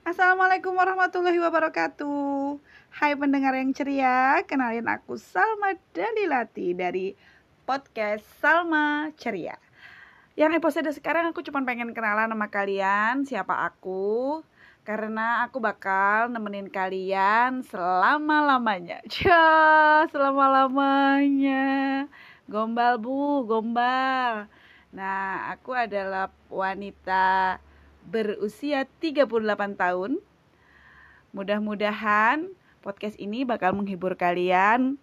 Assalamualaikum warahmatullahi wabarakatuh. Hai pendengar yang ceria Kenalin aku Salma Dalilati Dari podcast Salma Ceria. Yang episode sekarang aku cuma pengen kenalan sama kalian Siapa aku? Karena aku bakal nemenin kalian selama-lamanya. Ya, selama-lamanya. Gombal bu, gombal. Nah, aku adalah wanita berusia 38 tahun. Mudah-mudahan podcast ini bakal menghibur kalian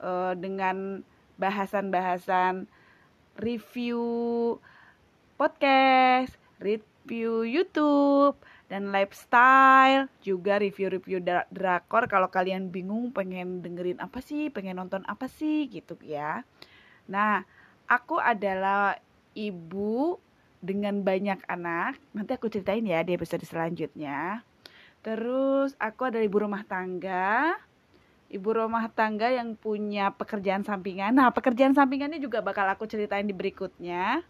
uh, dengan bahasan-bahasan review podcast, review YouTube, dan lifestyle, juga review-review drakor kalau kalian bingung pengen dengerin apa sih, pengen nonton apa sih gitu ya. Nah, aku adalah ibu dengan banyak anak. Nanti aku ceritain ya di episode selanjutnya. Terus aku adalah ibu rumah tangga. Ibu rumah tangga yang punya pekerjaan sampingan. Nah, pekerjaan sampingannya juga bakal aku ceritain di berikutnya.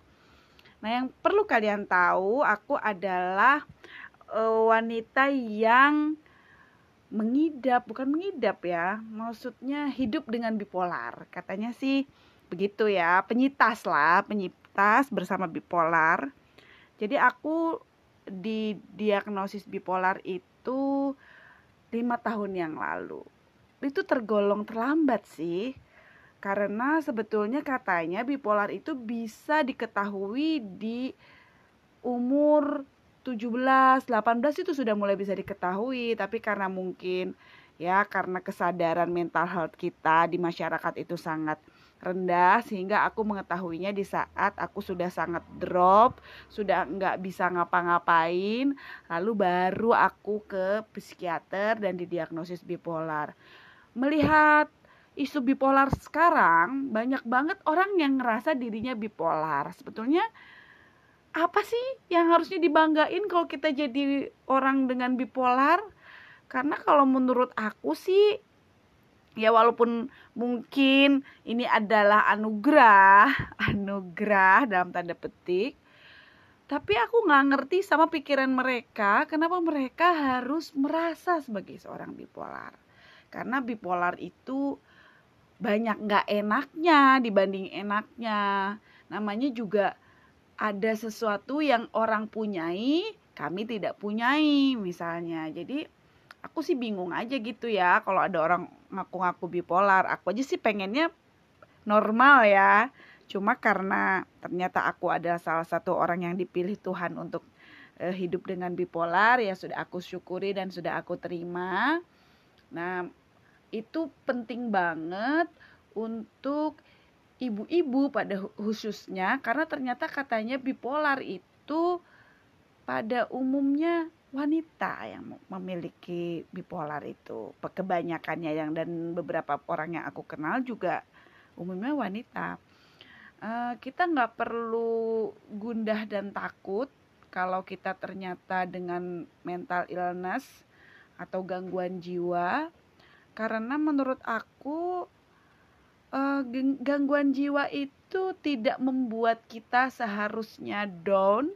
Nah, yang perlu kalian tahu, aku adalah uh, wanita yang mengidap, bukan mengidap ya. Maksudnya hidup dengan bipolar. Katanya sih begitu ya, penyitas lah, penyintas bersama bipolar. Jadi aku di diagnosis bipolar itu lima tahun yang lalu. Itu tergolong terlambat sih, karena sebetulnya katanya bipolar itu bisa diketahui di umur 17, 18 itu sudah mulai bisa diketahui, tapi karena mungkin ya karena kesadaran mental health kita di masyarakat itu sangat rendah sehingga aku mengetahuinya di saat aku sudah sangat drop, sudah nggak bisa ngapa-ngapain, lalu baru aku ke psikiater dan didiagnosis bipolar. Melihat isu bipolar sekarang, banyak banget orang yang ngerasa dirinya bipolar. Sebetulnya apa sih yang harusnya dibanggain kalau kita jadi orang dengan bipolar? Karena kalau menurut aku sih ya walaupun mungkin ini adalah anugerah anugerah dalam tanda petik tapi aku nggak ngerti sama pikiran mereka kenapa mereka harus merasa sebagai seorang bipolar. Karena bipolar itu banyak nggak enaknya dibanding enaknya. Namanya juga ada sesuatu yang orang punyai kami tidak punyai misalnya. Jadi aku sih bingung aja gitu ya kalau ada orang ngaku-ngaku bipolar. Aku aja sih pengennya normal ya. Cuma karena ternyata aku adalah salah satu orang yang dipilih Tuhan untuk uh, hidup dengan bipolar ya sudah aku syukuri dan sudah aku terima. Nah itu penting banget untuk ibu-ibu pada khususnya karena ternyata katanya bipolar itu pada umumnya wanita yang memiliki bipolar itu. Kebanyakannya yang dan beberapa orang yang aku kenal juga umumnya wanita. Uh, kita nggak perlu gundah dan takut kalau kita ternyata dengan mental illness atau gangguan jiwa karena menurut aku uh, gangguan jiwa itu tidak membuat kita seharusnya down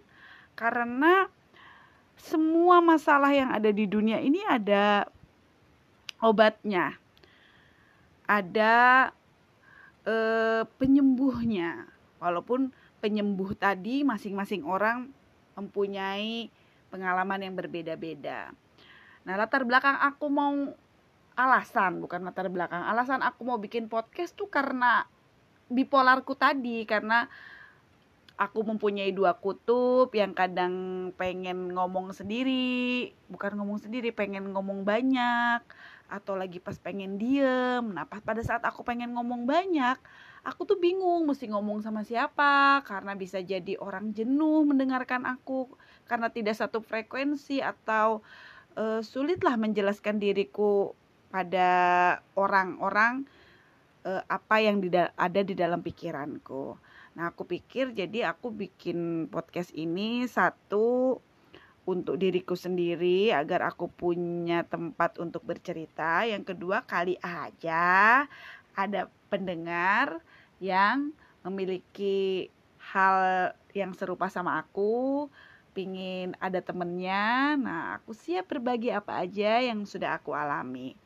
karena masalah yang ada di dunia ini ada obatnya, ada e, penyembuhnya. Walaupun penyembuh tadi masing-masing orang mempunyai pengalaman yang berbeda-beda. Nah, latar belakang aku mau alasan, bukan latar belakang. Alasan aku mau bikin podcast tuh karena bipolarku tadi, karena aku mempunyai dua kutub yang kadang pengen ngomong sendiri, bukan ngomong sendiri, pengen ngomong banyak atau lagi pas pengen diem. Nah, pas pada saat aku pengen ngomong banyak, aku tuh bingung mesti ngomong sama siapa karena bisa jadi orang jenuh mendengarkan aku karena tidak satu frekuensi atau uh, sulitlah menjelaskan diriku pada orang-orang uh, apa yang ada di dalam pikiranku. Nah, aku pikir jadi aku bikin podcast ini satu untuk diriku sendiri agar aku punya tempat untuk bercerita. Yang kedua, kali aja ada pendengar yang memiliki hal yang serupa sama aku, pingin ada temennya nah aku siap berbagi apa aja yang sudah aku alami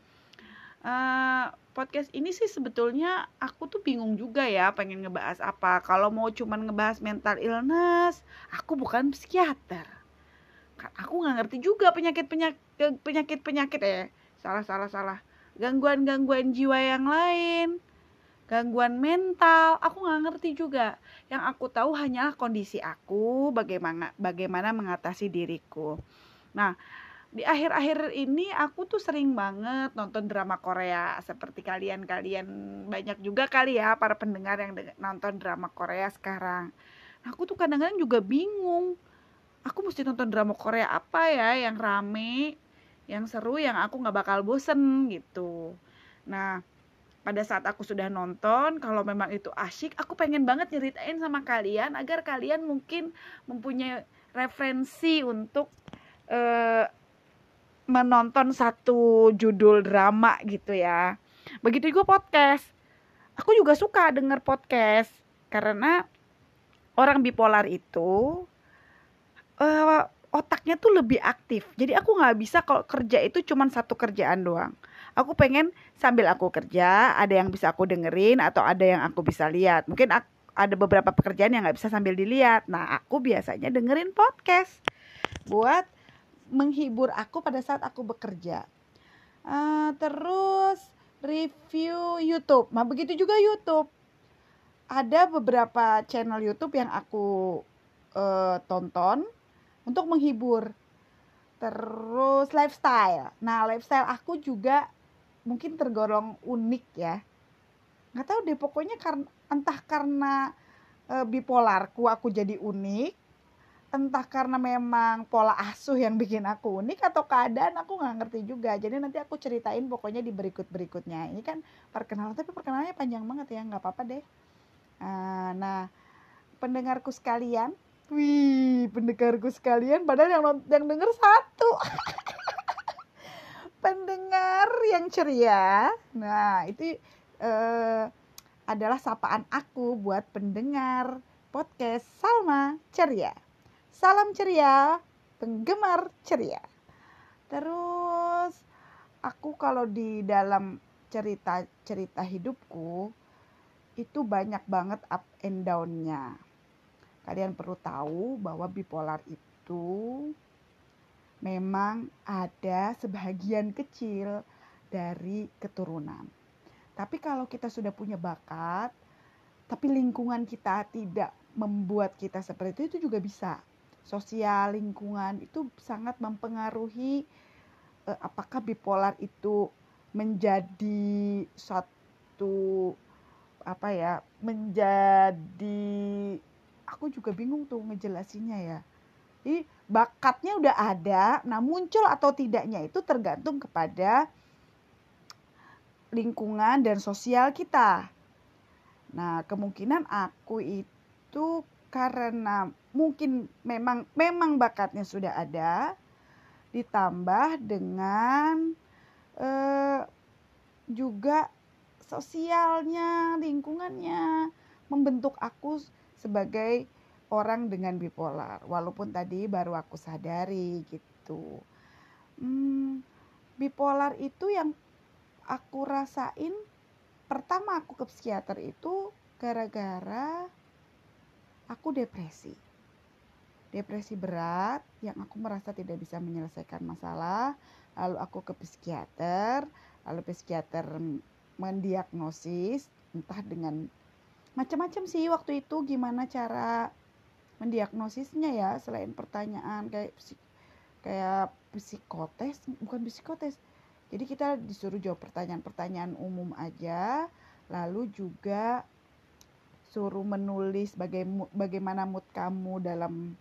uh, podcast ini sih sebetulnya aku tuh bingung juga ya pengen ngebahas apa. Kalau mau cuman ngebahas mental illness, aku bukan psikiater. Aku nggak ngerti juga penyakit penyakit penyakit penyakit ya. Salah salah salah. Gangguan gangguan jiwa yang lain, gangguan mental, aku nggak ngerti juga. Yang aku tahu hanyalah kondisi aku, bagaimana bagaimana mengatasi diriku. Nah, di akhir-akhir ini aku tuh sering banget nonton drama Korea seperti kalian-kalian banyak juga kali ya para pendengar yang nonton drama Korea sekarang. Aku tuh kadang-kadang juga bingung. Aku mesti nonton drama Korea apa ya yang rame, yang seru, yang aku nggak bakal bosen gitu. Nah, pada saat aku sudah nonton, kalau memang itu asyik, aku pengen banget nyeritain sama kalian agar kalian mungkin mempunyai referensi untuk uh, menonton satu judul drama gitu ya. Begitu juga podcast. Aku juga suka denger podcast karena orang bipolar itu uh, otaknya tuh lebih aktif. Jadi aku nggak bisa kalau kerja itu cuma satu kerjaan doang. Aku pengen sambil aku kerja ada yang bisa aku dengerin atau ada yang aku bisa lihat. Mungkin aku, ada beberapa pekerjaan yang nggak bisa sambil dilihat. Nah aku biasanya dengerin podcast buat menghibur aku pada saat aku bekerja. Uh, terus review YouTube. Nah, begitu juga YouTube. Ada beberapa channel YouTube yang aku uh, tonton untuk menghibur. Terus lifestyle. Nah, lifestyle aku juga mungkin tergolong unik ya. Nggak tahu deh, pokoknya karena entah karena uh, bipolarku aku jadi unik entah karena memang pola asuh yang bikin aku unik atau keadaan aku nggak ngerti juga. Jadi nanti aku ceritain pokoknya di berikut berikutnya ini kan perkenalan tapi perkenalannya panjang banget ya nggak apa-apa deh. Ah, nah pendengarku sekalian. Wih pendengarku sekalian padahal yang yang denger satu. Pendengar yang ceria. Nah itu eh, adalah sapaan aku buat pendengar podcast Salma Ceria. Salam ceria, penggemar ceria. Terus aku kalau di dalam cerita-cerita hidupku itu banyak banget up and down-nya. Kalian perlu tahu bahwa bipolar itu memang ada sebagian kecil dari keturunan. Tapi kalau kita sudah punya bakat, tapi lingkungan kita tidak membuat kita seperti itu, itu juga bisa sosial lingkungan itu sangat mempengaruhi eh, apakah bipolar itu menjadi suatu apa ya menjadi aku juga bingung tuh ngejelasinnya ya. Jadi bakatnya udah ada nah muncul atau tidaknya itu tergantung kepada lingkungan dan sosial kita. Nah kemungkinan aku itu karena mungkin memang memang bakatnya sudah ada ditambah dengan eh, juga sosialnya lingkungannya membentuk aku sebagai orang dengan bipolar. Walaupun tadi baru aku sadari gitu. Hmm, bipolar itu yang aku rasain pertama aku ke psikiater itu gara-gara aku depresi depresi berat yang aku merasa tidak bisa menyelesaikan masalah lalu aku ke psikiater lalu psikiater mendiagnosis entah dengan macam-macam sih waktu itu gimana cara mendiagnosisnya ya selain pertanyaan kayak psik kayak psikotes bukan psikotes. Jadi kita disuruh jawab pertanyaan-pertanyaan umum aja lalu juga suruh menulis bagaimana mood kamu dalam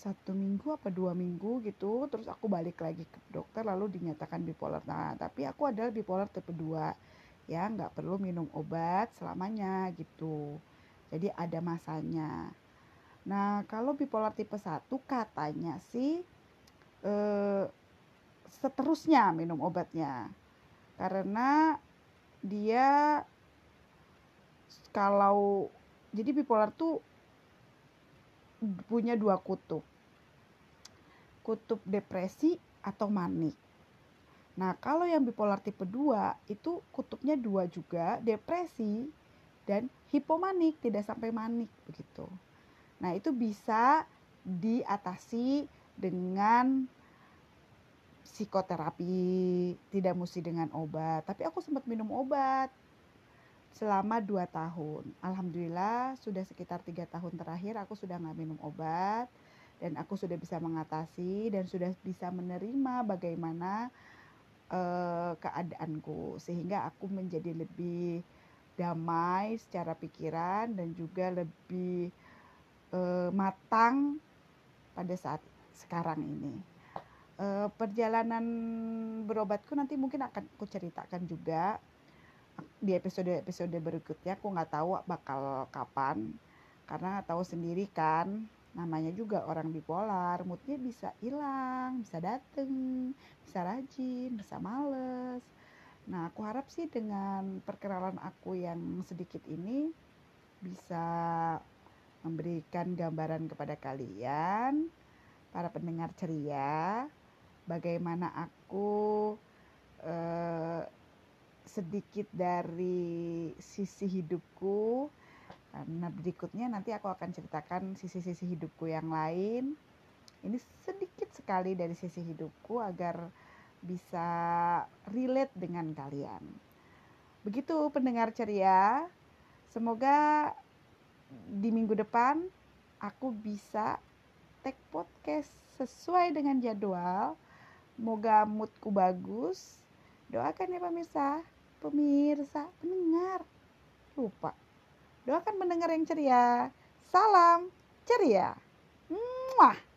satu minggu apa dua minggu gitu terus aku balik lagi ke dokter lalu dinyatakan bipolar. Nah tapi aku adalah bipolar tipe 2 ya nggak perlu minum obat selamanya gitu. Jadi ada masanya. Nah kalau bipolar tipe 1 katanya sih eh, seterusnya minum obatnya. Karena dia kalau jadi bipolar tuh punya dua kutub kutub depresi atau manik. Nah, kalau yang bipolar tipe 2 itu kutubnya dua juga, depresi dan hipomanik, tidak sampai manik begitu. Nah, itu bisa diatasi dengan psikoterapi, tidak mesti dengan obat. Tapi aku sempat minum obat selama 2 tahun. Alhamdulillah sudah sekitar tiga tahun terakhir aku sudah nggak minum obat dan aku sudah bisa mengatasi dan sudah bisa menerima bagaimana uh, keadaanku sehingga aku menjadi lebih damai secara pikiran dan juga lebih uh, matang pada saat sekarang ini. Uh, perjalanan berobatku nanti mungkin akan aku ceritakan juga di episode-episode berikutnya. Aku nggak tahu bakal kapan karena tahu sendiri kan namanya juga orang bipolar moodnya bisa hilang bisa dateng bisa rajin bisa males. Nah aku harap sih dengan perkenalan aku yang sedikit ini bisa memberikan gambaran kepada kalian para pendengar ceria bagaimana aku eh, sedikit dari sisi hidupku Nah, berikutnya nanti aku akan ceritakan sisi-sisi hidupku yang lain. Ini sedikit sekali dari sisi hidupku agar bisa relate dengan kalian. Begitu pendengar ceria. Semoga di minggu depan aku bisa take podcast sesuai dengan jadwal. Moga moodku bagus. Doakan ya pemirsa, pemirsa, pendengar. Lupa. Doakan mendengar yang ceria. Salam ceria. Muah.